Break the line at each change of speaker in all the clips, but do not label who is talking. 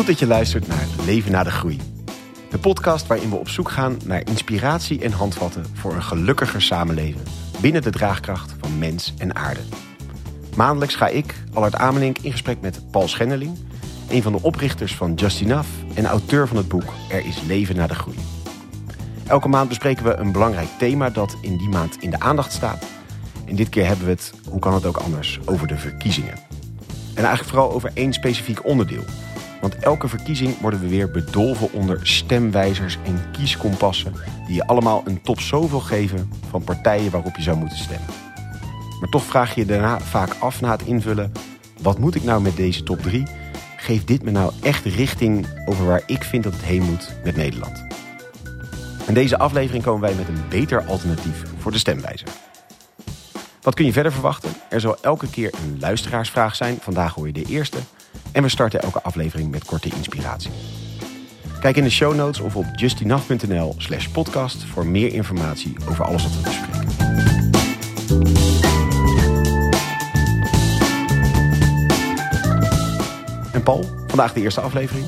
Goed dat je luistert naar Leven na de Groei. De podcast waarin we op zoek gaan naar inspiratie en handvatten voor een gelukkiger samenleven binnen de draagkracht van mens en aarde. Maandelijks ga ik, Allard Amelink, in gesprek met Paul Schenneling, een van de oprichters van Just Enough en auteur van het boek Er is leven na de groei. Elke maand bespreken we een belangrijk thema dat in die maand in de aandacht staat. En dit keer hebben we het, hoe kan het ook anders, over de verkiezingen. En eigenlijk vooral over één specifiek onderdeel. Want elke verkiezing worden we weer bedolven onder stemwijzers en kieskompassen... die je allemaal een top zoveel geven van partijen waarop je zou moeten stemmen. Maar toch vraag je je daarna vaak af na het invullen... wat moet ik nou met deze top 3? Geeft dit me nou echt richting over waar ik vind dat het heen moet met Nederland? In deze aflevering komen wij met een beter alternatief voor de stemwijzer. Wat kun je verder verwachten? Er zal elke keer een luisteraarsvraag zijn. Vandaag hoor je de eerste. En we starten elke aflevering met korte inspiratie. Kijk in de show notes of op justinaf.nl slash podcast voor meer informatie over alles wat we bespreken. En Paul, vandaag de eerste aflevering.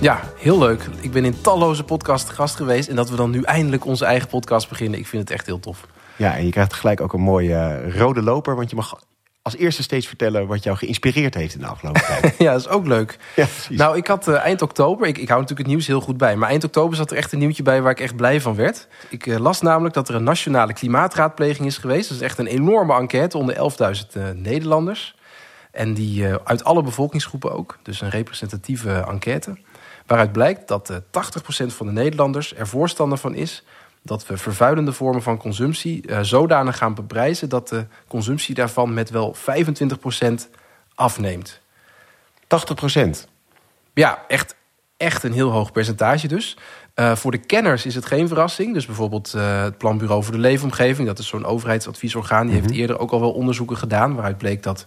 Ja, heel leuk. Ik ben in talloze podcasts gast geweest. En dat we dan nu eindelijk onze eigen podcast beginnen. Ik vind het echt heel tof.
Ja, en je krijgt gelijk ook een mooie eh, rode loper. Want je mag als eerste steeds vertellen wat jou geïnspireerd heeft in de afgelopen tijd.
ja, dat is ook leuk.
Ja.
Nou, ik had eh, eind oktober, ik, ik hou natuurlijk het nieuws heel goed bij. Maar eind oktober zat er echt een nieuwtje bij waar ik echt blij van werd. Ik eh, las namelijk dat er een nationale klimaatraadpleging is geweest. Dat is echt een enorme enquête onder 11.000 Nederlanders. En die uit alle bevolkingsgroepen ook. Dus een representatieve enquête. Waaruit blijkt dat 80% van de Nederlanders er voorstander van is dat we vervuilende vormen van consumptie uh, zodanig gaan beprijzen dat de consumptie daarvan met wel 25% afneemt.
80%?
Ja, echt, echt een heel hoog percentage dus. Uh, voor de kenners is het geen verrassing. Dus bijvoorbeeld uh, het Planbureau voor de Leefomgeving, dat is zo'n overheidsadviesorgaan, die heeft eerder ook al wel onderzoeken gedaan. Waaruit bleek dat 75%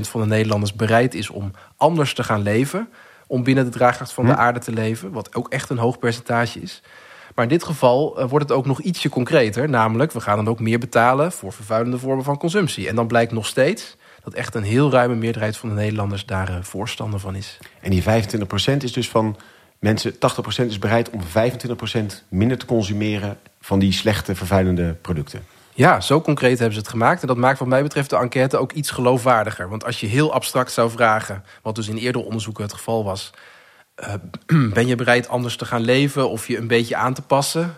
van de Nederlanders bereid is om anders te gaan leven. Om binnen de draagkracht van de aarde te leven. Wat ook echt een hoog percentage is. Maar in dit geval uh, wordt het ook nog ietsje concreter. Namelijk, we gaan dan ook meer betalen voor vervuilende vormen van consumptie. En dan blijkt nog steeds dat echt een heel ruime meerderheid van de Nederlanders daar uh, voorstander van is.
En die 25% is dus van mensen, 80% is bereid om 25% minder te consumeren van die slechte vervuilende producten.
Ja, zo concreet hebben ze het gemaakt. En dat maakt wat mij betreft de enquête ook iets geloofwaardiger. Want als je heel abstract zou vragen, wat dus in eerdere onderzoeken het geval was... Uh, ben je bereid anders te gaan leven of je een beetje aan te passen?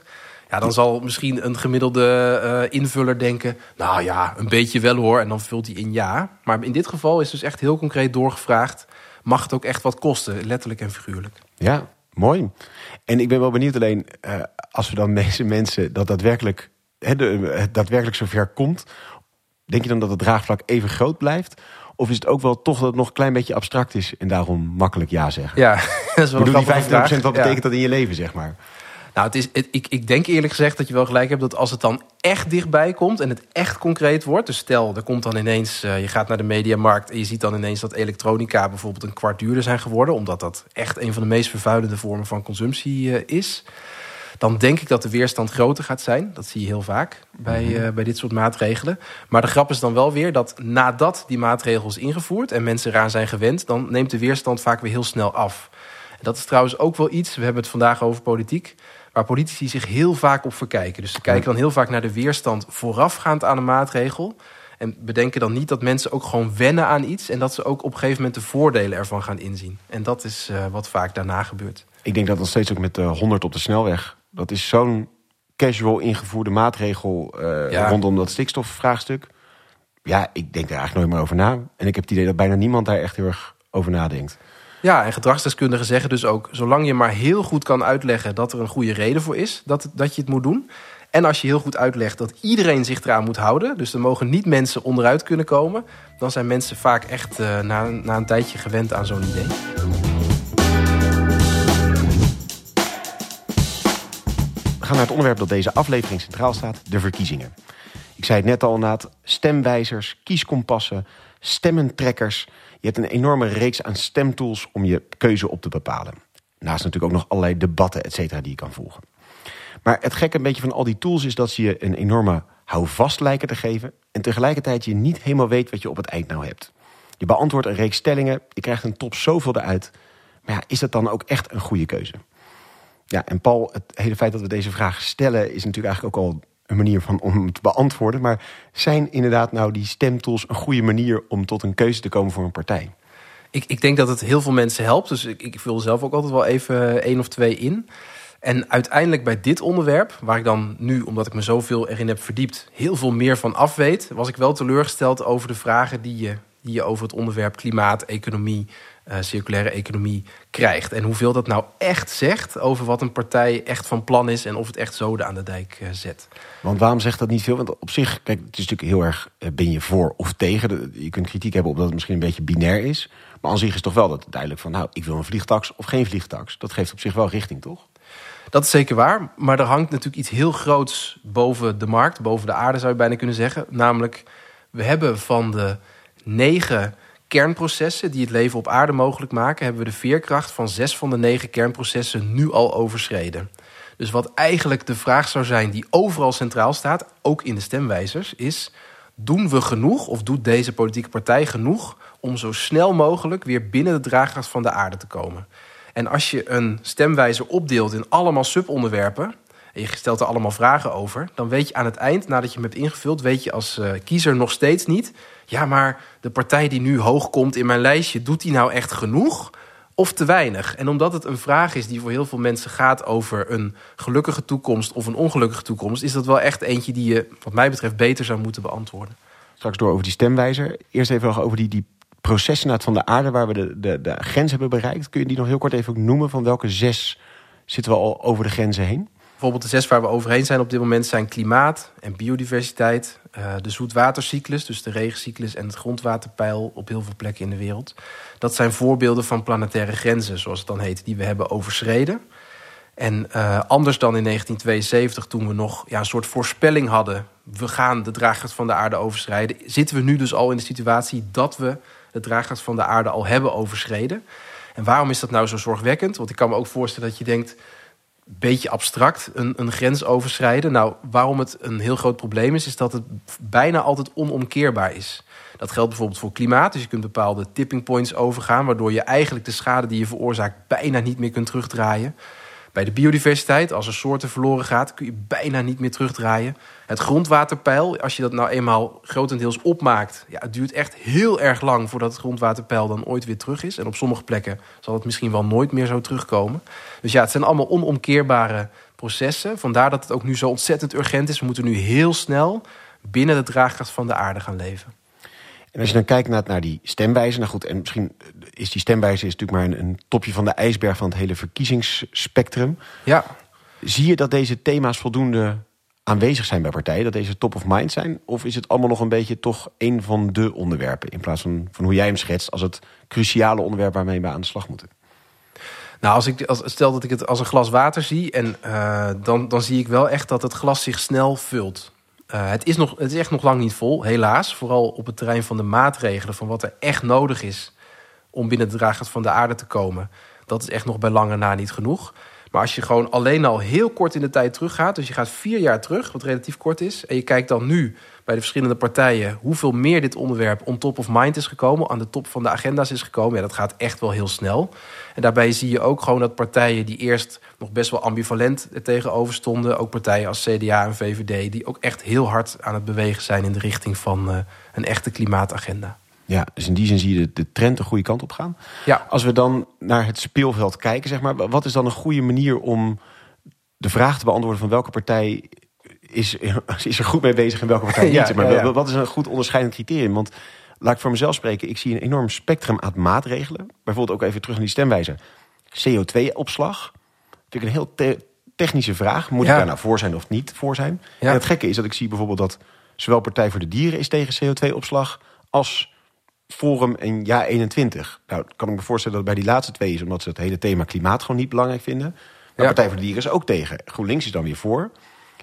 Ja, dan zal misschien een gemiddelde uh, invuller denken... nou ja, een beetje wel hoor, en dan vult hij in ja. Maar in dit geval is dus echt heel concreet doorgevraagd... mag het ook echt wat kosten, letterlijk en figuurlijk.
Ja, mooi. En ik ben wel benieuwd alleen, uh, als we dan deze mensen... dat daadwerkelijk, he, de, daadwerkelijk zover komt... denk je dan dat het draagvlak even groot blijft... Of is het ook wel toch dat het nog een klein beetje abstract is en daarom makkelijk ja zeggen?
Ja, dat is wel
bedoel, die 25% wat betekent dat in je leven, zeg maar?
Nou, het is, het, ik, ik denk eerlijk gezegd dat je wel gelijk hebt dat als het dan echt dichtbij komt en het echt concreet wordt. Dus stel, er komt dan ineens, uh, je gaat naar de mediamarkt en je ziet dan ineens dat elektronica bijvoorbeeld een kwart duurder zijn geworden. Omdat dat echt een van de meest vervuilende vormen van consumptie uh, is dan denk ik dat de weerstand groter gaat zijn. Dat zie je heel vaak bij, uh, bij dit soort maatregelen. Maar de grap is dan wel weer dat nadat die maatregel is ingevoerd en mensen eraan zijn gewend, dan neemt de weerstand vaak weer heel snel af. En dat is trouwens ook wel iets, we hebben het vandaag over politiek, waar politici zich heel vaak op verkijken. Dus ze kijken dan heel vaak naar de weerstand voorafgaand aan een maatregel. En bedenken dan niet dat mensen ook gewoon wennen aan iets. En dat ze ook op een gegeven moment de voordelen ervan gaan inzien. En dat is uh, wat vaak daarna gebeurt.
Ik denk dat nog steeds ook met de 100 op de snelweg dat is zo'n casual ingevoerde maatregel uh, ja. rondom dat stikstofvraagstuk. Ja, ik denk er eigenlijk nooit meer over na. En ik heb het idee dat bijna niemand daar echt heel erg over nadenkt.
Ja, en gedragsdeskundigen zeggen dus ook... zolang je maar heel goed kan uitleggen dat er een goede reden voor is... dat, dat je het moet doen. En als je heel goed uitlegt dat iedereen zich eraan moet houden... dus er mogen niet mensen onderuit kunnen komen... dan zijn mensen vaak echt uh, na, na een tijdje gewend aan zo'n idee.
Gaan naar het onderwerp dat deze aflevering centraal staat, de verkiezingen. Ik zei het net al inderdaad, stemwijzers, kieskompassen, stemmentrekkers. Je hebt een enorme reeks aan stemtools om je keuze op te bepalen. Naast natuurlijk ook nog allerlei debatten, et cetera, die je kan volgen. Maar het gekke een beetje van al die tools is dat ze je een enorme houvast lijken te geven... en tegelijkertijd je niet helemaal weet wat je op het eind nou hebt. Je beantwoordt een reeks stellingen, je krijgt een top zoveel eruit... Maar ja, is dat dan ook echt een goede keuze? Ja, en Paul, het hele feit dat we deze vraag stellen... is natuurlijk eigenlijk ook al een manier van om te beantwoorden. Maar zijn inderdaad nou die stemtools een goede manier... om tot een keuze te komen voor een partij?
Ik, ik denk dat het heel veel mensen helpt. Dus ik, ik vul zelf ook altijd wel even één of twee in. En uiteindelijk bij dit onderwerp, waar ik dan nu, omdat ik me zoveel erin heb verdiept, heel veel meer van af weet, was ik wel teleurgesteld over de vragen die je, die je over het onderwerp klimaat, economie, uh, circulaire economie krijgt. En hoeveel dat nou echt zegt over wat een partij echt van plan is en of het echt zoden aan de dijk uh, zet.
Want waarom zegt dat niet veel? Want op zich, kijk, het is natuurlijk heel erg, uh, ben je voor of tegen? Je kunt kritiek hebben op dat het misschien een beetje binair is. Maar aan zich is toch wel dat duidelijk van, nou, ik wil een vliegtax of geen vliegtax. Dat geeft op zich wel richting, toch?
Dat is zeker waar. Maar er hangt natuurlijk iets heel groots boven de markt, boven de aarde zou je bijna kunnen zeggen. Namelijk, we hebben van de negen kernprocessen die het leven op aarde mogelijk maken, hebben we de veerkracht van zes van de negen kernprocessen nu al overschreden. Dus wat eigenlijk de vraag zou zijn die overal centraal staat, ook in de stemwijzers, is: doen we genoeg of doet deze politieke partij genoeg om zo snel mogelijk weer binnen de draagkracht van de aarde te komen? En als je een stemwijzer opdeelt in allemaal subonderwerpen en je stelt er allemaal vragen over, dan weet je aan het eind, nadat je hem hebt ingevuld, weet je als uh, kiezer nog steeds niet. Ja, maar de partij die nu hoog komt in mijn lijstje, doet die nou echt genoeg? Of te weinig? En omdat het een vraag is die voor heel veel mensen gaat over een gelukkige toekomst of een ongelukkige toekomst, is dat wel echt eentje die je, wat mij betreft, beter zou moeten beantwoorden.
Straks door over die stemwijzer. Eerst even nog over die, die processen van de aarde waar we de, de, de grens hebben bereikt. Kun je die nog heel kort even noemen? Van welke zes zitten we al over de grenzen heen?
Bijvoorbeeld de zes waar we overheen zijn op dit moment zijn klimaat en biodiversiteit, uh, de zoetwatercyclus, dus de regencyclus en het grondwaterpeil op heel veel plekken in de wereld. Dat zijn voorbeelden van planetaire grenzen, zoals het dan heet, die we hebben overschreden. En uh, anders dan in 1972, toen we nog ja, een soort voorspelling hadden: we gaan de draagkracht van de aarde overschrijden, zitten we nu dus al in de situatie dat we de draagkracht van de aarde al hebben overschreden. En waarom is dat nou zo zorgwekkend? Want ik kan me ook voorstellen dat je denkt, beetje abstract, een, een grens overschrijden. Nou, waarom het een heel groot probleem is, is dat het bijna altijd onomkeerbaar is. Dat geldt bijvoorbeeld voor klimaat. Dus je kunt bepaalde tipping points overgaan, waardoor je eigenlijk de schade die je veroorzaakt bijna niet meer kunt terugdraaien. Bij de biodiversiteit, als er soorten verloren gaat, kun je bijna niet meer terugdraaien. Het grondwaterpeil, als je dat nou eenmaal grotendeels opmaakt, ja, het duurt echt heel erg lang voordat het grondwaterpeil dan ooit weer terug is. En op sommige plekken zal het misschien wel nooit meer zo terugkomen. Dus ja, het zijn allemaal onomkeerbare processen. Vandaar dat het ook nu zo ontzettend urgent is. We moeten nu heel snel binnen de draagkracht van de aarde gaan leven.
En als je dan kijkt naar, naar die stemwijze, nou goed, en misschien is die stemwijze is natuurlijk maar een, een topje van de ijsberg van het hele verkiezingsspectrum.
Ja.
Zie je dat deze thema's voldoende aanwezig zijn bij partijen, dat deze top of mind zijn? Of is het allemaal nog een beetje toch een van de onderwerpen, in plaats van, van hoe jij hem schetst, als het cruciale onderwerp waarmee we aan de slag moeten?
Nou, als ik, als, stel dat ik het als een glas water zie, en, uh, dan, dan zie ik wel echt dat het glas zich snel vult. Uh, het, is nog, het is echt nog lang niet vol, helaas. Vooral op het terrein van de maatregelen, van wat er echt nodig is om binnen de draagkracht van de aarde te komen. Dat is echt nog bij lange na niet genoeg. Maar als je gewoon alleen al heel kort in de tijd teruggaat, dus je gaat vier jaar terug, wat relatief kort is, en je kijkt dan nu bij de verschillende partijen hoeveel meer dit onderwerp on top of mind is gekomen, aan de top van de agenda's is gekomen, ja, dat gaat echt wel heel snel. En daarbij zie je ook gewoon dat partijen die eerst nog best wel ambivalent tegenover stonden, ook partijen als CDA en VVD, die ook echt heel hard aan het bewegen zijn in de richting van uh, een echte klimaatagenda.
Ja, dus in die zin zie je de, de trend de goede kant op gaan.
Ja.
Als we dan naar het speelveld kijken, zeg maar, wat is dan een goede manier om de vraag te beantwoorden van welke partij is, is er goed mee bezig en welke partij niet? Maar. Wat is een goed onderscheidend criterium? Want laat ik voor mezelf spreken, ik zie een enorm spectrum aan maatregelen. Bijvoorbeeld ook even terug naar die stemwijzer. CO2-opslag. Vind ik een heel te- technische vraag. Moet
Ja.
ik daar nou voor zijn of niet voor zijn?
Ja.
En het gekke is dat ik zie bijvoorbeeld dat zowel Partij voor de Dieren is tegen CO2-opslag als Forum en Ja 21. Nou, kan ik me voorstellen dat het bij die laatste twee is, omdat ze het hele thema klimaat gewoon niet belangrijk vinden. Maar
Ja.
Partij voor de Dieren is ook tegen. GroenLinks is dan weer voor.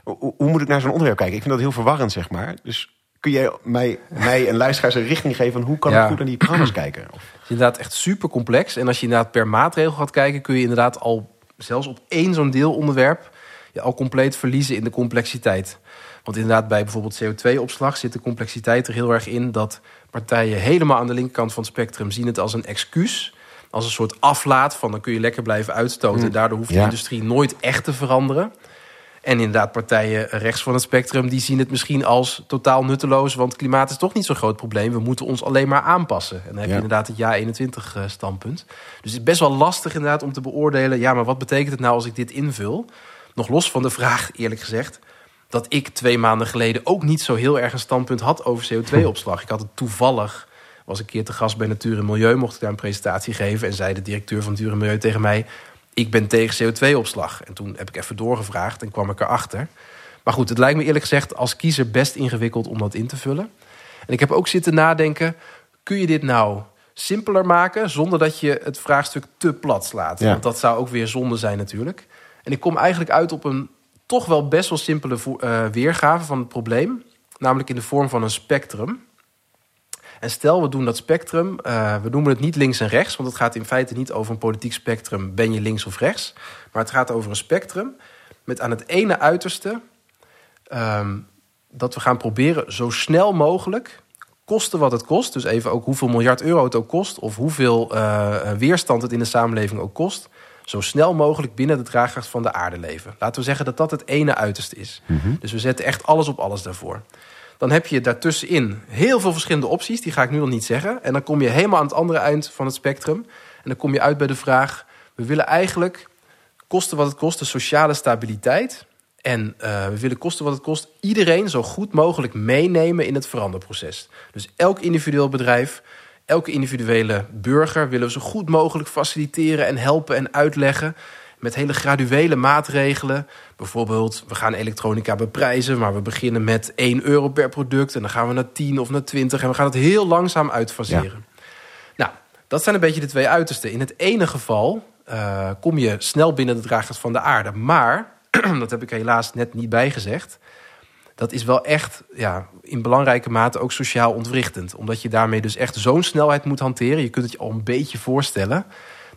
Hoe, hoe moet ik naar zo'n onderwerp kijken? Ik vind dat heel verwarrend, zeg maar. Dus kun jij mij, mij en luisteraars een richting geven van hoe kan
Ja.
ik goed naar die programma's kijken? Of-
Het is inderdaad echt super complex. En als je inderdaad per maatregel gaat kijken, kun je inderdaad al zelfs op één zo'n deelonderwerp je al compleet verliezen in de complexiteit. Want inderdaad, bij bijvoorbeeld CO2-opslag zit de complexiteit er heel erg in dat partijen helemaal aan de linkerkant van het spectrum zien het als een excuus. als een soort aflaat van dan kun je lekker blijven uitstoten.
Mm.
Daardoor hoeft de
Ja.
industrie nooit echt te veranderen. En inderdaad, partijen rechts van het spectrum die zien het misschien als totaal nutteloos. Want klimaat is toch niet zo'n groot probleem. We moeten ons alleen maar aanpassen. En dan heb je
Ja.
inderdaad het ja 21 eh, standpunt. Dus het is best wel lastig inderdaad om te beoordelen. Ja, maar wat betekent het nou als ik dit invul? Nog los van de vraag, eerlijk gezegd. Dat ik twee maanden geleden ook niet zo heel erg een standpunt had over CO2-opslag. Ik had het toevallig, was een keer te gast bij Natuur en Milieu, mocht ik daar een presentatie geven. En zei de directeur van Natuur en Milieu tegen mij: Ik ben tegen CO2-opslag. En toen heb ik even doorgevraagd en kwam ik erachter. Maar goed, het lijkt me eerlijk gezegd als kiezer best ingewikkeld om dat in te vullen. En ik heb ook zitten nadenken: kun je dit nou simpeler maken zonder dat je het vraagstuk te plat slaat?
Ja.
Want dat zou ook weer zonde zijn natuurlijk. En ik kom eigenlijk uit op een toch wel best wel simpele eh, weergave van het probleem. Namelijk in de vorm van een spectrum. En stel, we doen dat spectrum. eh, we noemen het niet links en rechts, want het gaat in feite niet over een politiek spectrum. Ben je links of rechts? Maar het gaat over een spectrum met aan het ene uiterste ehm, dat we gaan proberen zo snel mogelijk, kosten wat het kost. Dus even ook hoeveel miljard euro het ook kost, of hoeveel eh, weerstand het in de samenleving ook kost. Zo snel mogelijk binnen de draagkracht van de aarde leven. Laten we zeggen dat dat het ene uiterste is. Dus we zetten echt alles op alles daarvoor. Dan heb je daartussenin heel veel verschillende opties. Die ga ik nu nog niet zeggen. En dan kom je helemaal aan het andere eind van het spectrum. En dan kom je uit bij de vraag... we willen eigenlijk, kosten wat het kost, de sociale stabiliteit... en eh, we willen kosten wat het kost... iedereen zo goed mogelijk meenemen in het veranderproces. Dus elk individueel bedrijf... elke individuele burger willen we zo goed mogelijk faciliteren... en helpen en uitleggen met hele graduele maatregelen. Bijvoorbeeld, we gaan elektronica beprijzen, maar we beginnen met 1 euro per product en dan gaan we naar 10 of naar 20 en we gaan het heel langzaam uitfaseren. Nou, dat zijn een beetje de twee uitersten. In het ene geval eh, kom je snel binnen de draagkracht van de aarde, maar dat heb ik helaas net niet bijgezegd. Dat is wel echt ja, in belangrijke mate ook sociaal ontwrichtend. Omdat je daarmee dus echt zo'n snelheid moet hanteren. Je kunt het je al een beetje voorstellen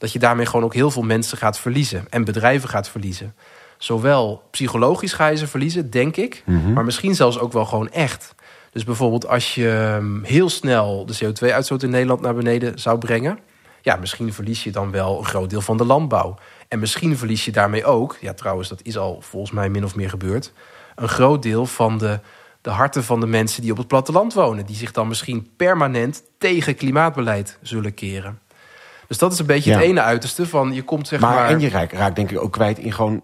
dat je daarmee gewoon ook heel veel mensen gaat verliezen en bedrijven gaat verliezen. Zowel psychologisch ga je ze verliezen, denk ik, maar misschien zelfs ook wel gewoon echt. Dus bijvoorbeeld als je ehm, heel snel de CO2-uitstoot in Nederland naar beneden zou brengen, ja, misschien verlies je dan wel een groot deel van de landbouw. En misschien verlies je daarmee ook, ja trouwens, dat is al volgens mij min of meer gebeurd, een groot deel van de, de harten van de mensen die op het platteland wonen, die zich dan misschien permanent tegen klimaatbeleid zullen keren. Dus dat is een beetje
Ja.
het ene uiterste van je komt zeg maar.
Maar, en je raakt, raakt denk ik ook kwijt in gewoon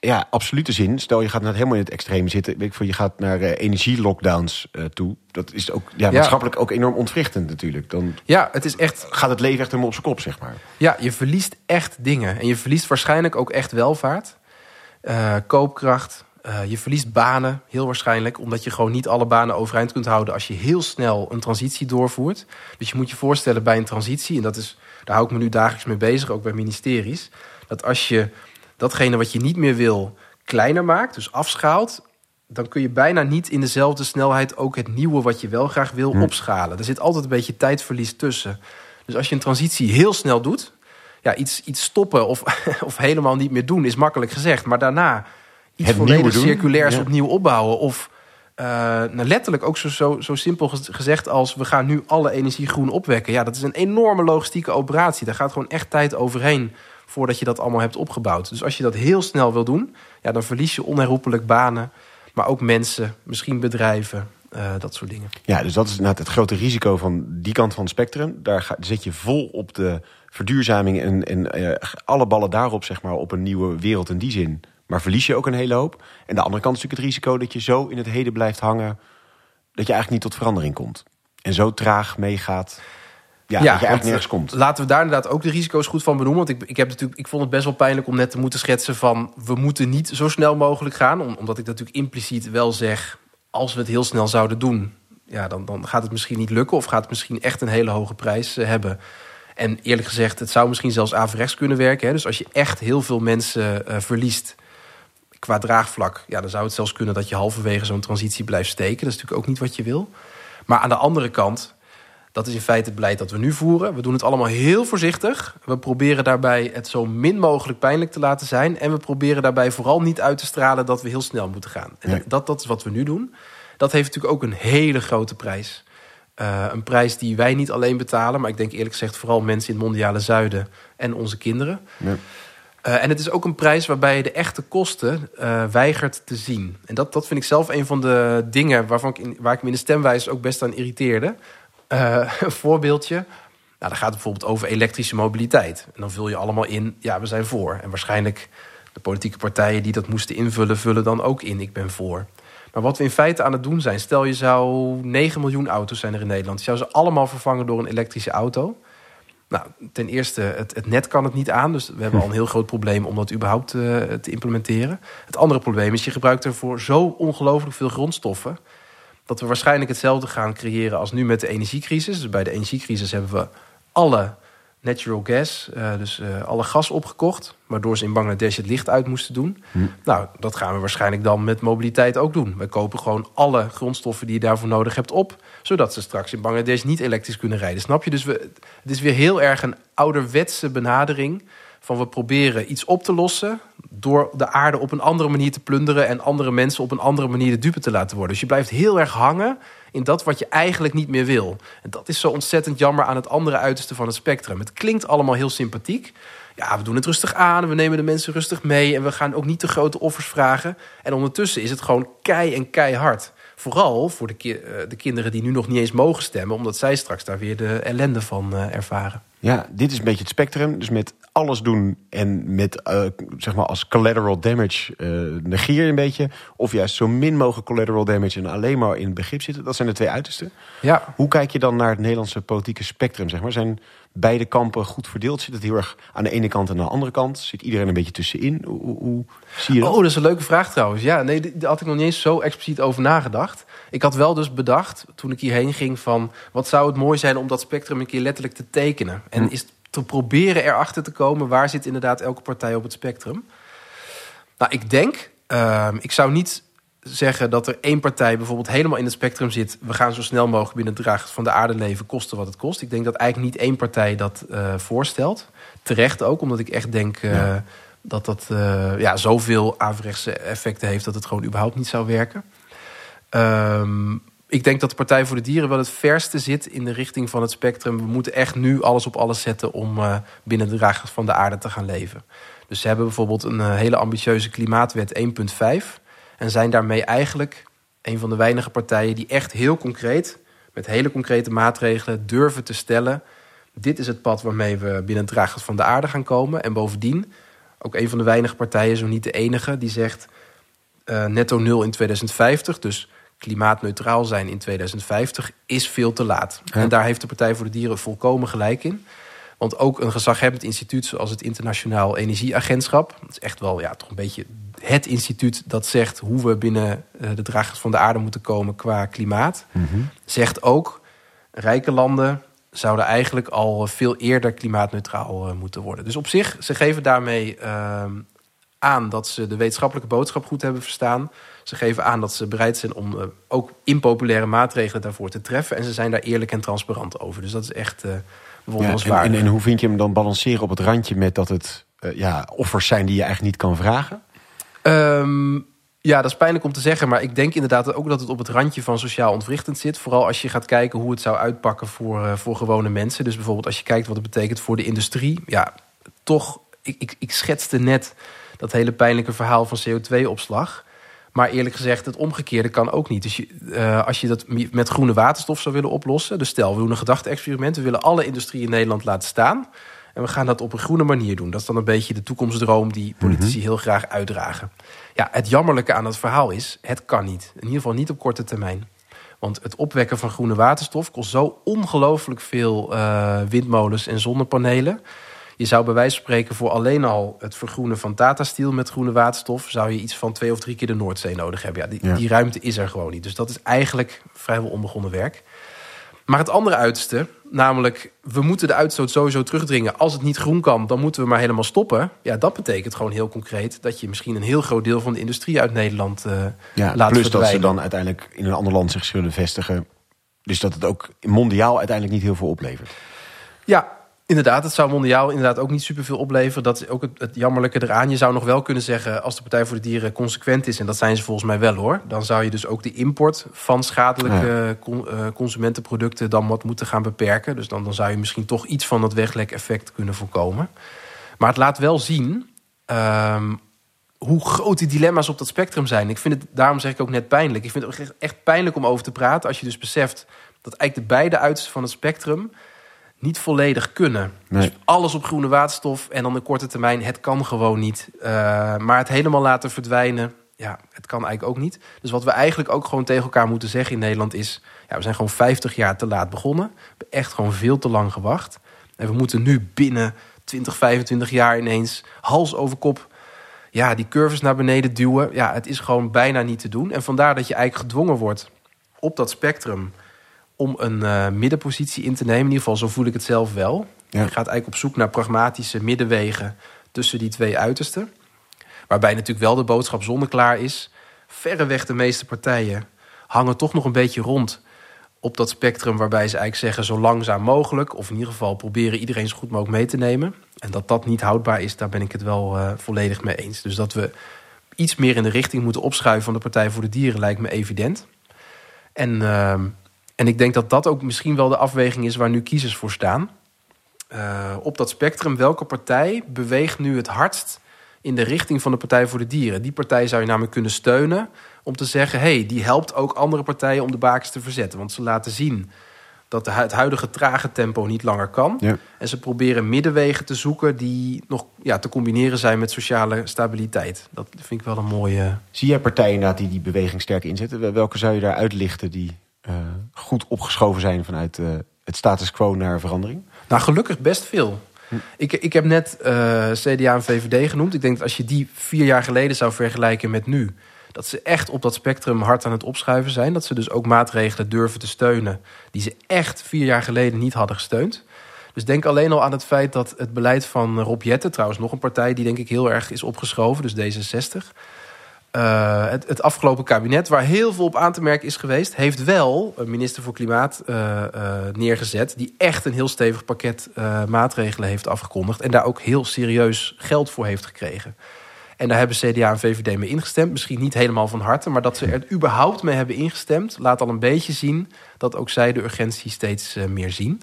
ja, absolute zin. Stel je gaat net helemaal in het extreme zitten. Weet ik veel, je gaat naar eh, energielockdowns eh, toe. Dat is ook ja, maatschappelijk ook enorm ontwrichtend natuurlijk. Dan
Ja, het is echt.
gaat het leven echt helemaal op zijn kop, zeg maar.
Ja, je verliest echt dingen. En je verliest waarschijnlijk ook echt welvaart, eh, koopkracht. Eh, je verliest banen, heel waarschijnlijk. Omdat je gewoon niet alle banen overeind kunt houden als je heel snel een transitie doorvoert. Dus je moet je voorstellen bij een transitie, en dat is, daar hou ik me nu dagelijks mee bezig, ook bij ministeries. Dat als je datgene wat je niet meer wil kleiner maakt, dus afschaalt, dan kun je bijna niet in dezelfde snelheid ook het nieuwe wat je wel graag wil opschalen. Er zit altijd een beetje tijdverlies tussen. Dus als je een transitie heel snel doet, ja, iets, iets stoppen of, of helemaal niet meer doen is makkelijk gezegd. Maar daarna iets
Het
volledig circulairs
ja.
opnieuw opbouwen. Of eh, nou, letterlijk ook zo, zo, zo simpel gez- gezegd als we gaan nu alle energie groen opwekken. Ja, dat is een enorme logistieke operatie. Daar gaat gewoon echt tijd overheen voordat je dat allemaal hebt opgebouwd. Dus als je dat heel snel wil doen, ja, dan verlies je onherroepelijk banen. Maar ook mensen, misschien bedrijven, eh, dat soort dingen.
Ja, dus dat is inderdaad het grote risico van die kant van het spectrum. Daar ga, zet je vol op de verduurzaming en, en eh, alle ballen daarop, zeg maar, op een nieuwe wereld in die zin. Maar verlies je ook een hele hoop. En de andere kant is natuurlijk het risico dat je zo in het heden blijft hangen, dat je eigenlijk niet tot verandering komt. En zo traag meegaat, ja, dat je eigenlijk nergens
eh,
komt.
Laten we daar inderdaad ook de risico's goed van benoemen. Want ik, ik, heb natuurlijk, ik vond het best wel pijnlijk om net te moeten schetsen van... we moeten niet zo snel mogelijk gaan. Om- omdat ik natuurlijk impliciet wel zeg... als we het heel snel zouden doen... Ja, dan, dan gaat het misschien niet lukken... of gaat het misschien echt een hele hoge prijs eh, hebben. En eerlijk gezegd, het zou misschien zelfs averechts kunnen werken. Hè? Dus als je echt heel veel mensen eh, verliest qua draagvlak... Ja, dan zou het zelfs kunnen dat je halverwege zo'n transitie blijft steken. Dat is natuurlijk ook niet wat je wil. Maar aan de andere kant... Dat is in feite het beleid dat we nu voeren. We doen het allemaal heel voorzichtig. We proberen daarbij het zo min mogelijk pijnlijk te laten zijn. En we proberen daarbij vooral niet uit te stralen dat we heel snel moeten gaan. En
Nee.
dat, dat is wat we nu doen. Dat heeft natuurlijk ook een hele grote prijs. Uh, een prijs die wij niet alleen betalen, maar ik denk eerlijk gezegd vooral mensen in het mondiale zuiden en onze kinderen. Ja. Uh, en het is ook een prijs waarbij je de echte kosten uh, weigert te zien. En dat, dat vind ik zelf een van de dingen waarvan ik waar ik me in de stemwijze ook best aan irriteerde. een voorbeeldje. Nou, dan gaat het bijvoorbeeld over elektrische mobiliteit. En dan vul je allemaal in, ja, we zijn voor. En waarschijnlijk de politieke partijen die dat moesten invullen, vullen dan ook in, ik ben voor. Maar wat we in feite aan het doen zijn, stel je zou 9 miljoen auto's zijn er in Nederland. Je zou ze allemaal vervangen door een elektrische auto. Nou, ten eerste, het, het, net kan het niet aan. Dus we hebben al een heel groot probleem om dat überhaupt uh, te implementeren. Het andere probleem is, je gebruikt ervoor zo ongelooflijk veel grondstoffen... dat we waarschijnlijk hetzelfde gaan creëren als nu met de energiecrisis. Dus bij de energiecrisis hebben we alle natural gas, uh, dus uh, alle gas opgekocht. Waardoor ze in Bangladesh het licht uit moesten doen. Hm. Nou, dat gaan we waarschijnlijk dan met mobiliteit ook doen. We kopen gewoon alle grondstoffen die je daarvoor nodig hebt op. Zodat ze straks in Bangladesh niet elektrisch kunnen rijden. Snap je? Dus we, het is weer heel erg een ouderwetse benadering. Van we proberen iets op te lossen. Door de aarde op een andere manier te plunderen. En andere mensen op een andere manier de dupe te laten worden. Dus je blijft heel erg hangen in dat wat je eigenlijk niet meer wil. En dat is zo ontzettend jammer aan het andere uiterste van het spectrum. Het klinkt allemaal heel sympathiek. Ja, we doen het rustig aan, we nemen de mensen rustig mee... en we gaan ook niet te grote offers vragen. En ondertussen is het gewoon kei en keihard. Vooral voor de, eh, de kinderen die nu nog niet eens mogen stemmen... omdat zij straks daar weer de ellende van uh, ervaren.
Ja, dit is een beetje het spectrum. Dus met alles doen en met uh, zeg maar als collateral damage uh, negeer je een beetje. Of juist zo min mogelijk collateral damage en alleen maar in het begrip zitten. Dat zijn de twee uitersten.
Ja.
Hoe kijk je dan naar het Nederlandse politieke spectrum? Zeg maar? Zijn beide kampen goed verdeeld? Zit het heel erg aan de ene kant en aan de andere kant? Zit iedereen een beetje tussenin? Hoe, hoe, hoe zie je dat?
Oh, dat is een leuke vraag trouwens. Ja, nee, daar had ik nog niet eens zo expliciet over nagedacht. Ik had wel dus bedacht, toen ik hierheen ging, van wat zou het mooi zijn om dat spectrum een keer letterlijk te tekenen. En hm. is te proberen erachter te komen waar zit inderdaad elke partij op het spectrum. Nou, ik denk, uh, ik zou niet zeggen dat er één partij bijvoorbeeld helemaal in het spectrum zit. We gaan zo snel mogelijk binnen het van de aarde leven, kosten wat het kost. Ik denk dat eigenlijk niet één partij dat uh, voorstelt. Terecht ook, omdat ik echt denk uh, ja. dat dat uh, ja, zoveel averechtse effecten heeft dat het gewoon überhaupt niet zou werken. Um, ik denk dat de Partij voor de Dieren wel het verste zit in de richting van het spectrum. We moeten echt nu alles op alles zetten om uh, binnen de dragers van de aarde te gaan leven. Dus ze hebben bijvoorbeeld een uh, hele ambitieuze klimaatwet 1.5. En zijn daarmee eigenlijk een van de weinige partijen die echt heel concreet, met hele concrete maatregelen, durven te stellen. Dit is het pad waarmee we binnen de dragers van de aarde gaan komen. En bovendien ook een van de weinige partijen, zo niet de enige, die zegt uh, netto nul in 2050. Dus klimaatneutraal zijn in 2050 is veel te laat. Ja. En daar heeft de Partij voor de Dieren volkomen gelijk in. Want ook een gezaghebbend instituut zoals het Internationaal Energieagentschap... dat is echt wel ja, toch een beetje het instituut dat zegt... hoe we binnen eh, de dragers van de aarde moeten komen qua klimaat... Mm -hmm. zegt ook, rijke landen zouden eigenlijk al veel eerder klimaatneutraal uh, moeten worden. Dus op zich, ze geven daarmee uh, aan dat ze de wetenschappelijke boodschap goed hebben verstaan... Ze geven aan dat ze bereid zijn om uh, ook impopulaire maatregelen daarvoor te treffen. En ze zijn daar eerlijk en transparant over. Dus dat is echt uh, bewonderenswaardig.
Ja, en, en, en, hoe vind je hem dan balanceren op het randje met dat het uh, ja, offers zijn die je eigenlijk niet kan vragen?
Um, ja, dat is pijnlijk om te zeggen. Maar ik denk inderdaad ook dat het op het randje van sociaal ontwrichtend zit. Vooral als je gaat kijken hoe het zou uitpakken voor, voor gewone mensen. Dus bijvoorbeeld als je kijkt wat het betekent voor de industrie. Ja, toch, ik, ik, ik schetste net dat hele pijnlijke verhaal van CO2-opslag. Maar eerlijk gezegd, het omgekeerde kan ook niet. Dus je, uh, als je dat met groene waterstof zou willen oplossen... dus stel, we doen een gedachte-experiment... we willen alle industrie in Nederland laten staan... en we gaan dat op een groene manier doen. Dat is dan een beetje de toekomstdroom die politici mm -hmm. heel graag uitdragen. Ja, het jammerlijke aan het verhaal is, het kan niet. In ieder geval niet op korte termijn. Want het opwekken van groene waterstof kost zo ongelooflijk veel uh, windmolens en zonnepanelen... Je zou bij wijze van spreken voor alleen al het vergroenen van Tata Steel met groene waterstof... zou je iets van twee of drie keer de Noordzee nodig hebben. Ja, die, ja. die ruimte is er gewoon niet. Dus dat is eigenlijk vrijwel onbegonnen werk. Maar het andere uiterste, namelijk we moeten de uitstoot sowieso terugdringen. Als het niet groen kan, dan moeten we maar helemaal stoppen. Ja, dat betekent gewoon heel concreet dat je misschien een heel groot deel van de industrie uit Nederland uh, ja, laat
plus dat ze dan uiteindelijk in een ander land zich zullen vestigen. Dus dat het ook mondiaal uiteindelijk niet heel veel oplevert.
Ja, Inderdaad, het zou mondiaal inderdaad ook niet superveel opleveren. Dat is ook het, het, jammerlijke eraan. Je zou nog wel kunnen zeggen, als de Partij voor de Dieren consequent is... en dat zijn ze volgens mij wel hoor... dan zou je dus ook de import van schadelijke eh, consumentenproducten... dan wat moeten gaan beperken. Dus dan, dan zou je misschien toch iets van dat weglek-effect kunnen voorkomen. Maar het laat wel zien ehm, hoe groot die dilemma's op dat spectrum zijn. Ik vind het, daarom zeg ik ook net pijnlijk. Ik vind het echt pijnlijk om over te praten... als je dus beseft dat eigenlijk de beide uitersten van het spectrum niet volledig kunnen. Dus alles op groene waterstof en dan de korte termijn, het kan gewoon niet. Uh, maar het helemaal laten verdwijnen, ja, het kan eigenlijk ook niet. Dus wat we eigenlijk ook gewoon tegen elkaar moeten zeggen in Nederland is... Ja, we zijn gewoon 50 jaar te laat begonnen. We hebben echt gewoon veel te lang gewacht. En we moeten nu binnen 20, 25 jaar ineens hals over kop... Ja, die curves naar beneden duwen. Ja, het is gewoon bijna niet te doen. En vandaar dat je eigenlijk gedwongen wordt op dat spectrum om een uh, middenpositie in te nemen. In ieder geval, zo voel ik het zelf wel. Je gaat eigenlijk op zoek naar pragmatische middenwegen tussen die twee uitersten. Waarbij natuurlijk wel de boodschap zonneklaar is. Verreweg de meeste partijen hangen toch nog een beetje rond op dat spectrum waarbij ze eigenlijk zeggen zo langzaam mogelijk, of in ieder geval proberen iedereen zo goed mogelijk mee te nemen. En dat dat niet houdbaar is, daar ben ik het wel uh, volledig mee eens. Dus dat we iets meer in de richting moeten opschuiven van de Partij voor de Dieren lijkt me evident. En uh, en ik denk dat dat ook misschien wel de afweging is waar nu kiezers voor staan. Uh, op dat spectrum, welke partij beweegt nu het hardst in de richting van de Partij voor de Dieren? Die partij zou je namelijk kunnen steunen om te zeggen: hé, hey, die helpt ook andere partijen om de bakens te verzetten. Want ze laten zien dat het huidige trage tempo niet langer kan. Ja. En ze proberen middenwegen te zoeken die nog ja, te combineren zijn met sociale stabiliteit. Dat vind ik wel een mooie.
Zie jij partijen die die beweging sterk inzetten? Welke zou je daar uitlichten die goed opgeschoven zijn vanuit uh, het status quo naar verandering?
Nou, gelukkig best veel. Hm. Ik, ik heb net uh, CDA en VVD genoemd. Ik denk dat als je die vier jaar geleden zou vergelijken met nu... dat ze echt op dat spectrum hard aan het opschuiven zijn. Dat ze dus ook maatregelen durven te steunen... die ze echt vier jaar geleden niet hadden gesteund. Dus denk alleen al aan het feit dat het beleid van Rob Jetten... trouwens nog een partij die denk ik heel erg is opgeschoven, dus D66... Uh, het, afgelopen kabinet, waar heel veel op aan te merken is geweest, heeft wel een minister voor Klimaat uh, uh, neergezet. die echt een heel stevig pakket maatregelen heeft afgekondigd. en daar ook heel serieus geld voor heeft gekregen. En daar hebben CDA en VVD mee ingestemd. Misschien niet helemaal van harte, maar dat ze er überhaupt mee hebben ingestemd. laat al een beetje zien dat ook zij de urgentie steeds meer zien.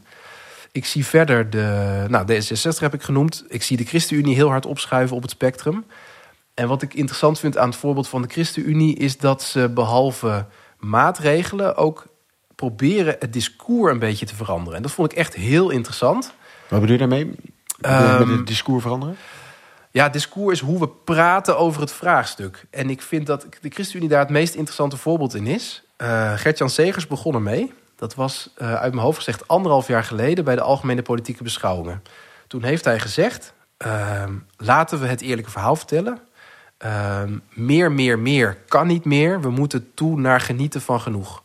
Ik zie verder de. Nou, D66 heb ik genoemd. Ik zie de ChristenUnie heel hard opschuiven op het spectrum. En wat ik interessant vind aan het voorbeeld van de ChristenUnie is dat ze behalve maatregelen ook proberen het discours een beetje te veranderen. En dat vond ik echt heel interessant.
Wat bedoel je daarmee? Um, het discours veranderen?
Ja, het discours is hoe we praten over het vraagstuk. En ik vind dat de ChristenUnie daar het meest interessante voorbeeld in is. Uh, Gert-Jan Segers begon ermee. Dat was uh, uit mijn hoofd gezegd anderhalf jaar geleden bij de Algemene Politieke Beschouwingen. Toen heeft hij gezegd: uh, laten we het eerlijke verhaal vertellen. Ehm, meer, meer, meer kan niet meer. We moeten toe naar genieten van genoeg.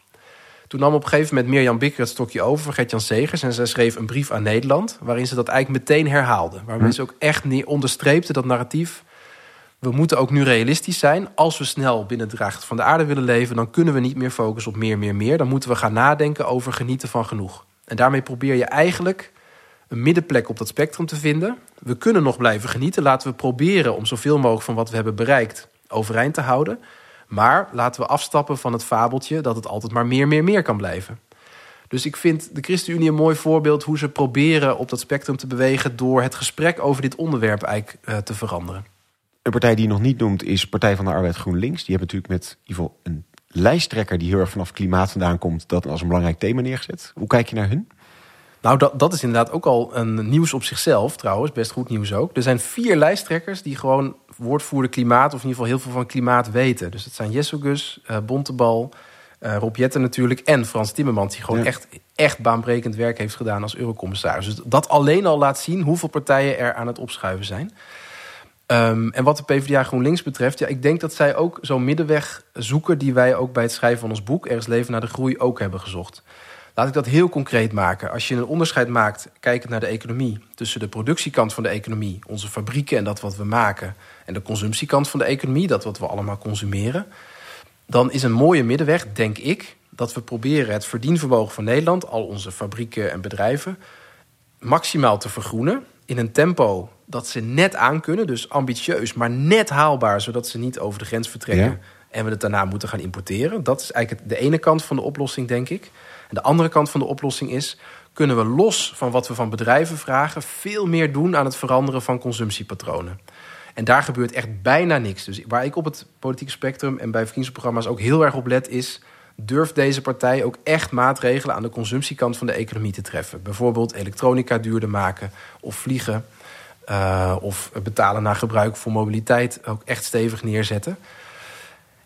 Toen nam op een gegeven moment Mirjam Bikker het stokje over van Gert-Jan Segers. En zij schreef een brief aan Nederland. Waarin ze dat eigenlijk meteen herhaalde. Waarmee hm. ze ook echt onderstreepte dat narratief. We moeten ook nu realistisch zijn. Als we snel binnen het draagt van de aarde willen leven. dan kunnen we niet meer focussen op meer, meer, meer. Dan moeten we gaan nadenken over genieten van genoeg. En daarmee probeer je eigenlijk een middenplek op dat spectrum te vinden. We kunnen nog blijven genieten. Laten we proberen om zoveel mogelijk van wat we hebben bereikt overeind te houden. Maar laten we afstappen van het fabeltje dat het altijd maar meer, meer, meer kan blijven. Dus ik vind de ChristenUnie een mooi voorbeeld hoe ze proberen op dat spectrum te bewegen door het gesprek over dit onderwerp eigenlijk uh, te veranderen.
Een partij die je nog niet noemt is Partij van de Arbeid GroenLinks. Die hebben natuurlijk met geval een lijsttrekker die heel erg vanaf klimaat vandaan komt, dat als een belangrijk thema neergezet. Hoe kijk je naar hun?
Nou, dat, dat is inderdaad ook al een nieuws op zichzelf, trouwens. Best goed nieuws ook. Er zijn vier lijsttrekkers die gewoon woordvoerder klimaat... of in ieder geval heel veel van klimaat weten. Dus het zijn Jesselgus, uh, Bontebal, uh, Rob Jetten natuurlijk... en Frans Timmermans, die gewoon echt, echt baanbrekend werk heeft gedaan als eurocommissaris. Dus dat alleen al laat zien hoeveel partijen er aan het opschuiven zijn. Um, en wat de PvdA GroenLinks betreft, ja, ik denk dat zij ook zo'n middenweg zoeken... die wij ook bij het schrijven van ons boek... Er is leven naar de groei ook hebben gezocht. Laat ik dat heel concreet maken. Als je een onderscheid maakt, kijkend naar de economie, tussen de productiekant van de economie, onze fabrieken en dat wat we maken, en de consumptiekant van de economie, dat wat we allemaal consumeren, dan is een mooie middenweg, denk ik, dat we proberen het verdienvermogen van Nederland, al onze fabrieken en bedrijven, maximaal te vergroenen in een tempo dat ze net aan kunnen. Dus ambitieus, maar net haalbaar, zodat ze niet over de grens vertrekken.
Ja.
En we het daarna moeten gaan importeren. Dat is eigenlijk de ene kant van de oplossing, denk ik. En de andere kant van de oplossing is... kunnen we los van wat we van bedrijven vragen... veel meer doen aan het veranderen van consumptiepatronen. En daar gebeurt echt bijna niks. Dus waar ik op het politieke spectrum en bij verkiezingsprogramma's ook heel erg op let is... durft deze partij ook echt maatregelen aan de consumptiekant van de economie te treffen. Bijvoorbeeld elektronica duurder maken of vliegen... Uh, of betalen naar gebruik voor mobiliteit ook echt stevig neerzetten.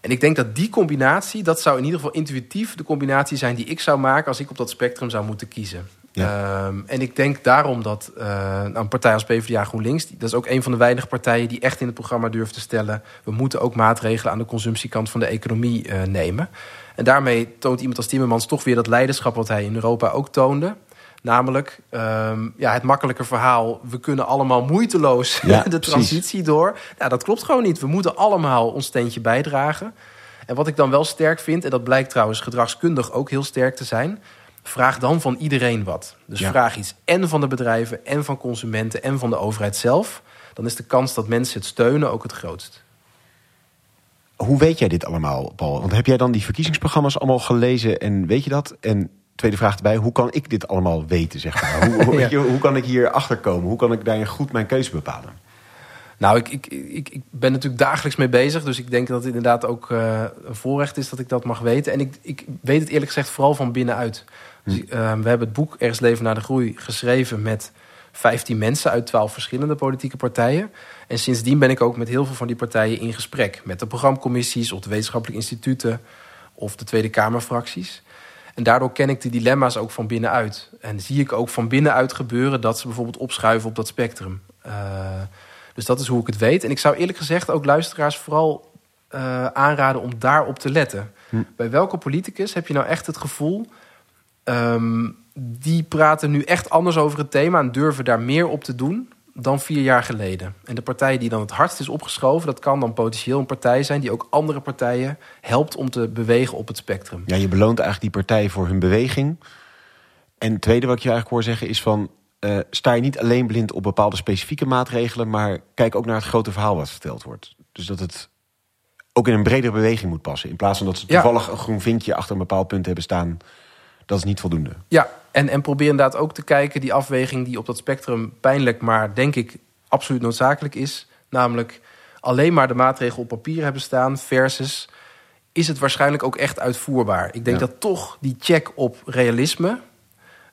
En ik denk dat die combinatie, dat zou in ieder geval intuïtief de combinatie zijn die ik zou maken als ik op dat spectrum zou moeten kiezen. Ja. Um, en ik denk daarom dat uh, een partij als PvdA GroenLinks, dat is ook een van de weinige partijen die echt in het programma durft te stellen: we moeten ook maatregelen aan de consumptiekant van de economie uh, nemen. En daarmee toont iemand als Timmermans toch weer dat leiderschap wat hij in Europa ook toonde. Namelijk um, ja, het makkelijke verhaal. We kunnen allemaal moeiteloos
Ja,
de transitie
precies.
door. Nou, dat klopt gewoon niet. We moeten allemaal ons steentje bijdragen. En wat ik dan wel sterk vind, en dat blijkt trouwens gedragskundig ook heel sterk te zijn. Vraag dan van iedereen wat. Dus
Ja.
vraag iets en van de bedrijven, en van consumenten, en van de overheid zelf. Dan is de kans dat mensen het steunen ook het grootst.
Hoe weet jij dit allemaal, Paul? Want heb jij dan die verkiezingsprogramma's allemaal gelezen en weet je dat? En tweede vraag erbij, hoe kan ik dit allemaal weten, zeg maar? Hoe, hoe,
Ja.
weet je, hoe kan ik hier achter komen? Hoe kan ik daarin goed mijn keuze bepalen?
Nou, ik, ik, ik, ik ben natuurlijk dagelijks mee bezig. Dus ik denk dat het inderdaad ook eh, een voorrecht is dat ik dat mag weten. En ik, ik weet het eerlijk gezegd vooral van binnenuit. Dus, eh, we hebben het boek Ergens Leven naar de Groei geschreven met 15 mensen uit 12 verschillende politieke partijen. En sindsdien ben ik ook met heel veel van die partijen in gesprek. Met de programcommissies of de wetenschappelijke instituten of de Tweede Kamerfracties. En daardoor ken ik de dilemma's ook van binnenuit. En zie ik ook van binnenuit gebeuren dat ze bijvoorbeeld opschuiven op dat spectrum. Eh, dus dat is hoe ik het weet. En ik zou eerlijk gezegd ook luisteraars vooral eh, aanraden om daarop te letten.
Hm.
Bij welke politicus heb je nou echt het gevoel... ehm, die praten nu echt anders over het thema... en durven daar meer op te doen dan vier jaar geleden. En de partij die dan het hardst is opgeschoven... dat kan dan potentieel een partij zijn... die ook andere partijen helpt om te bewegen op het spectrum.
Ja, je beloont eigenlijk die partijen voor hun beweging. En het tweede wat ik je eigenlijk hoor zeggen is van... eh, sta je niet alleen blind op bepaalde specifieke maatregelen... maar kijk ook naar het grote verhaal wat verteld wordt. Dus dat het ook in een bredere beweging moet passen. In plaats van dat ze
Ja.
toevallig een groen vinkje achter een bepaald punt hebben staan... dat is niet voldoende.
Ja, en, en probeer inderdaad ook te kijken, die afweging die op dat spectrum pijnlijk, maar denk ik absoluut noodzakelijk is. Namelijk alleen maar de maatregelen op papier hebben staan versus is het waarschijnlijk ook echt uitvoerbaar. Ik denk
Ja.
dat toch die check op realisme,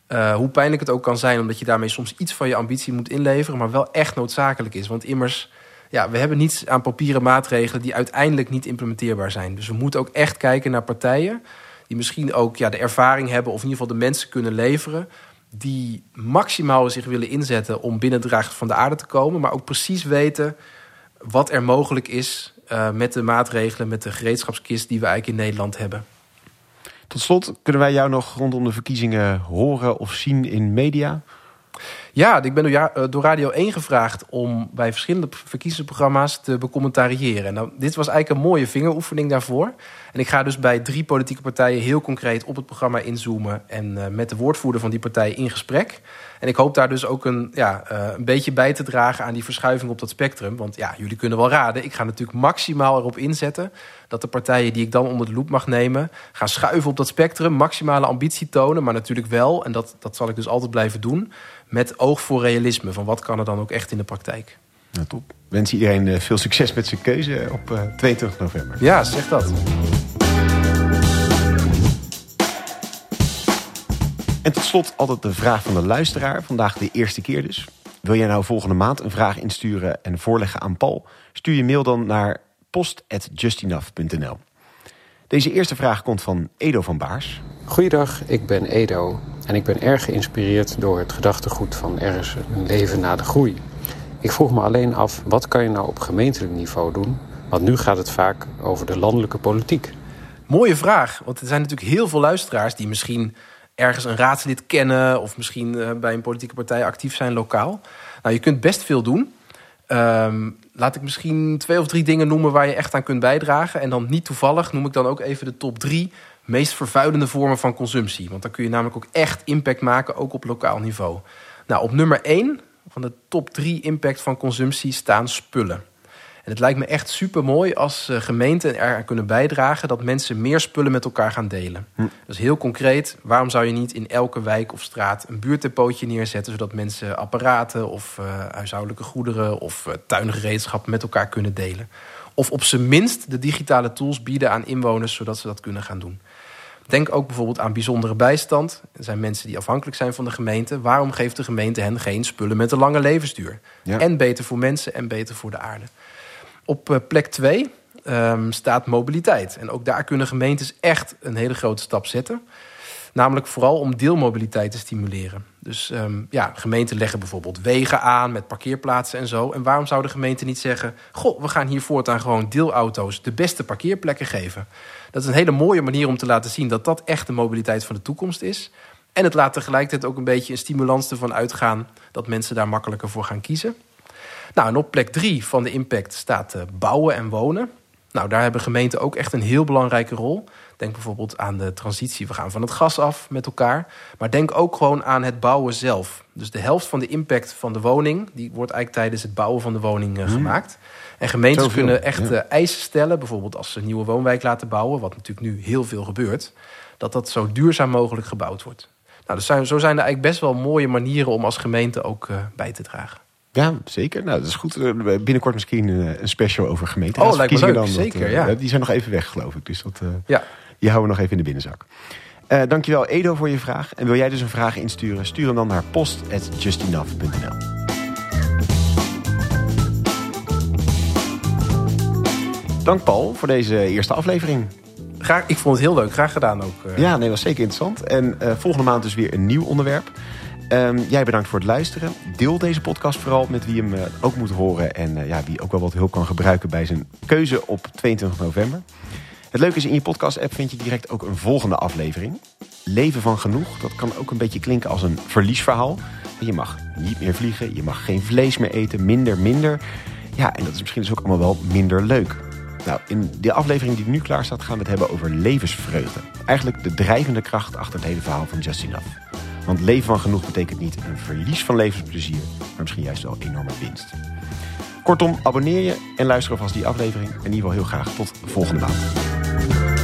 eh, hoe pijnlijk het ook kan zijn, omdat je daarmee soms iets van je ambitie moet inleveren, maar wel echt noodzakelijk is. Want immers, ja, we hebben niets aan papieren maatregelen die uiteindelijk niet implementeerbaar zijn. Dus we moeten ook echt kijken naar partijen die misschien ook ja, de ervaring hebben, of in ieder geval de mensen kunnen leveren, die maximaal zich willen inzetten om binnen het van de aarde te komen, maar ook precies weten wat er mogelijk is eh, met de maatregelen, met de gereedschapskist die we eigenlijk in Nederland hebben.
Tot slot, kunnen wij jou nog rondom de verkiezingen horen of zien in media?
Ja, ik ben door, eh, Radio 1 gevraagd om bij verschillende verkiezingsprogramma's te becommentariëren. Nou, dit was eigenlijk een mooie vingeroefening daarvoor. En ik ga dus bij drie politieke partijen heel concreet op het programma inzoomen en eh, met de woordvoerder van die partij in gesprek. En ik hoop daar dus ook een, ja, eh, een beetje bij te dragen aan die verschuiving op dat spectrum. Want ja, jullie kunnen wel raden, ik ga natuurlijk maximaal erop inzetten dat de partijen die ik dan onder de loep mag nemen, gaan schuiven op dat spectrum, maximale ambitie tonen, maar natuurlijk wel, en dat, dat zal ik dus altijd blijven doen, met oog voor realisme. Van wat kan er dan ook echt in de praktijk?
Nou, top. Wens iedereen eh, veel succes met zijn keuze op eh, 22 november.
Ja, zeg dat.
En tot slot altijd de vraag van de luisteraar. Vandaag de eerste keer dus. Wil jij nou volgende maand een vraag insturen en voorleggen aan Paul? Stuur je mail dan naar post.justenough.nl. Deze eerste vraag komt van Edo van Baars.
Goeiedag, ik ben Edo en ik ben erg geïnspireerd door het gedachtegoed van Er is een leven na de groei. Ik vroeg me alleen af, wat kan je nou op gemeentelijk niveau doen? Want nu gaat het vaak over de landelijke politiek.
Mooie vraag, want er zijn natuurlijk heel veel luisteraars die misschien ergens een raadslid kennen of misschien eh, bij een politieke partij actief zijn lokaal. Nou, je kunt best veel doen. Ehm, laat ik misschien twee of drie dingen noemen waar je echt aan kunt bijdragen. En dan niet toevallig noem ik dan ook even de top drie meest vervuilende vormen van consumptie. Want dan kun je namelijk ook echt impact maken, ook op lokaal niveau. Nou, op nummer 1 van de top 3 impact van consumptie staan spullen. En het lijkt me echt super mooi als uh, gemeenten eraan kunnen bijdragen dat mensen meer spullen met elkaar gaan delen. Hm. Dus heel concreet, waarom zou je niet in elke wijk of straat een buurtdepootje neerzetten, zodat mensen apparaten of uh, huishoudelijke goederen of uh, tuingereedschappen met elkaar kunnen delen? Of op zijn minst de digitale tools bieden aan inwoners, zodat ze dat kunnen gaan doen. Denk ook bijvoorbeeld aan bijzondere bijstand. Er zijn mensen die afhankelijk zijn van de gemeente. Waarom geeft de gemeente hen geen spullen met een lange levensduur? En beter voor mensen en beter voor de aarde. Op eh, plek 2 um, ehm, staat mobiliteit. En ook daar kunnen gemeentes echt een hele grote stap zetten. Namelijk vooral om deelmobiliteit te stimuleren. Dus um, ja, gemeenten leggen bijvoorbeeld wegen aan met parkeerplaatsen en zo. En waarom zou de gemeente niet zeggen: Goh, we gaan hier voortaan gewoon deelauto's de beste parkeerplekken geven? Dat is een hele mooie manier om te laten zien dat dat echt de mobiliteit van de toekomst is. En het laat tegelijkertijd ook een beetje een stimulans ervan uitgaan dat mensen daar makkelijker voor gaan kiezen. Nou, en op plek drie van de impact staat uh, bouwen en wonen. Nou, daar hebben gemeenten ook echt een heel belangrijke rol. Denk bijvoorbeeld aan de transitie. We gaan van het gas af met elkaar. Maar denk ook gewoon aan het bouwen zelf. Dus de helft van de impact van de woning... die wordt eigenlijk tijdens het bouwen van de woning uh, gemaakt. En gemeentes kunnen echt ja. eisen stellen. Bijvoorbeeld als ze een nieuwe woonwijk laten bouwen... wat natuurlijk nu heel veel gebeurt... dat dat zo duurzaam mogelijk gebouwd wordt. Nou, dus zijn, zo zijn er eigenlijk best wel mooie manieren... om als gemeente ook uh, bij te dragen.
Ja, zeker. Nou, dat is goed. Binnenkort misschien een special over gemeente.
Oh, lijkt me leuk. Dan, zeker, dat, uh,
ja. Die zijn nog even weg, geloof ik. Dus dat, ja. die houden we nog even in de binnenzak. Uh, dankjewel Edo voor je vraag. En wil jij dus een vraag insturen? Stuur hem dan naar post.justenough.nl Dank Paul voor deze eerste aflevering.
Graag, ik vond het heel leuk. Graag gedaan ook.
Ja, nee, was zeker interessant. En volgende maand dus weer een nieuw onderwerp. Um, jij bedankt voor het luisteren. Deel deze podcast vooral met wie hem uh, ook moet horen. En uh, ja, wie ook wel wat hulp kan gebruiken bij zijn keuze op 22 november. Het leuke is, in je podcast-app vind je direct ook een volgende aflevering. Leven van genoeg, dat kan ook een beetje klinken als een verliesverhaal. Je mag niet meer vliegen, je mag geen vlees meer eten, minder, minder. Ja, en dat is misschien dus ook allemaal wel minder leuk. Nou, in de aflevering die nu klaar staat gaan we het hebben over levensvreugde. Eigenlijk de drijvende kracht achter het hele verhaal van Just Enough. Want leven van genoeg betekent niet een verlies van levensplezier, maar misschien juist wel enorme winst. Kortom, abonneer je en luister alvast die aflevering. In ieder geval heel graag tot volgende maand.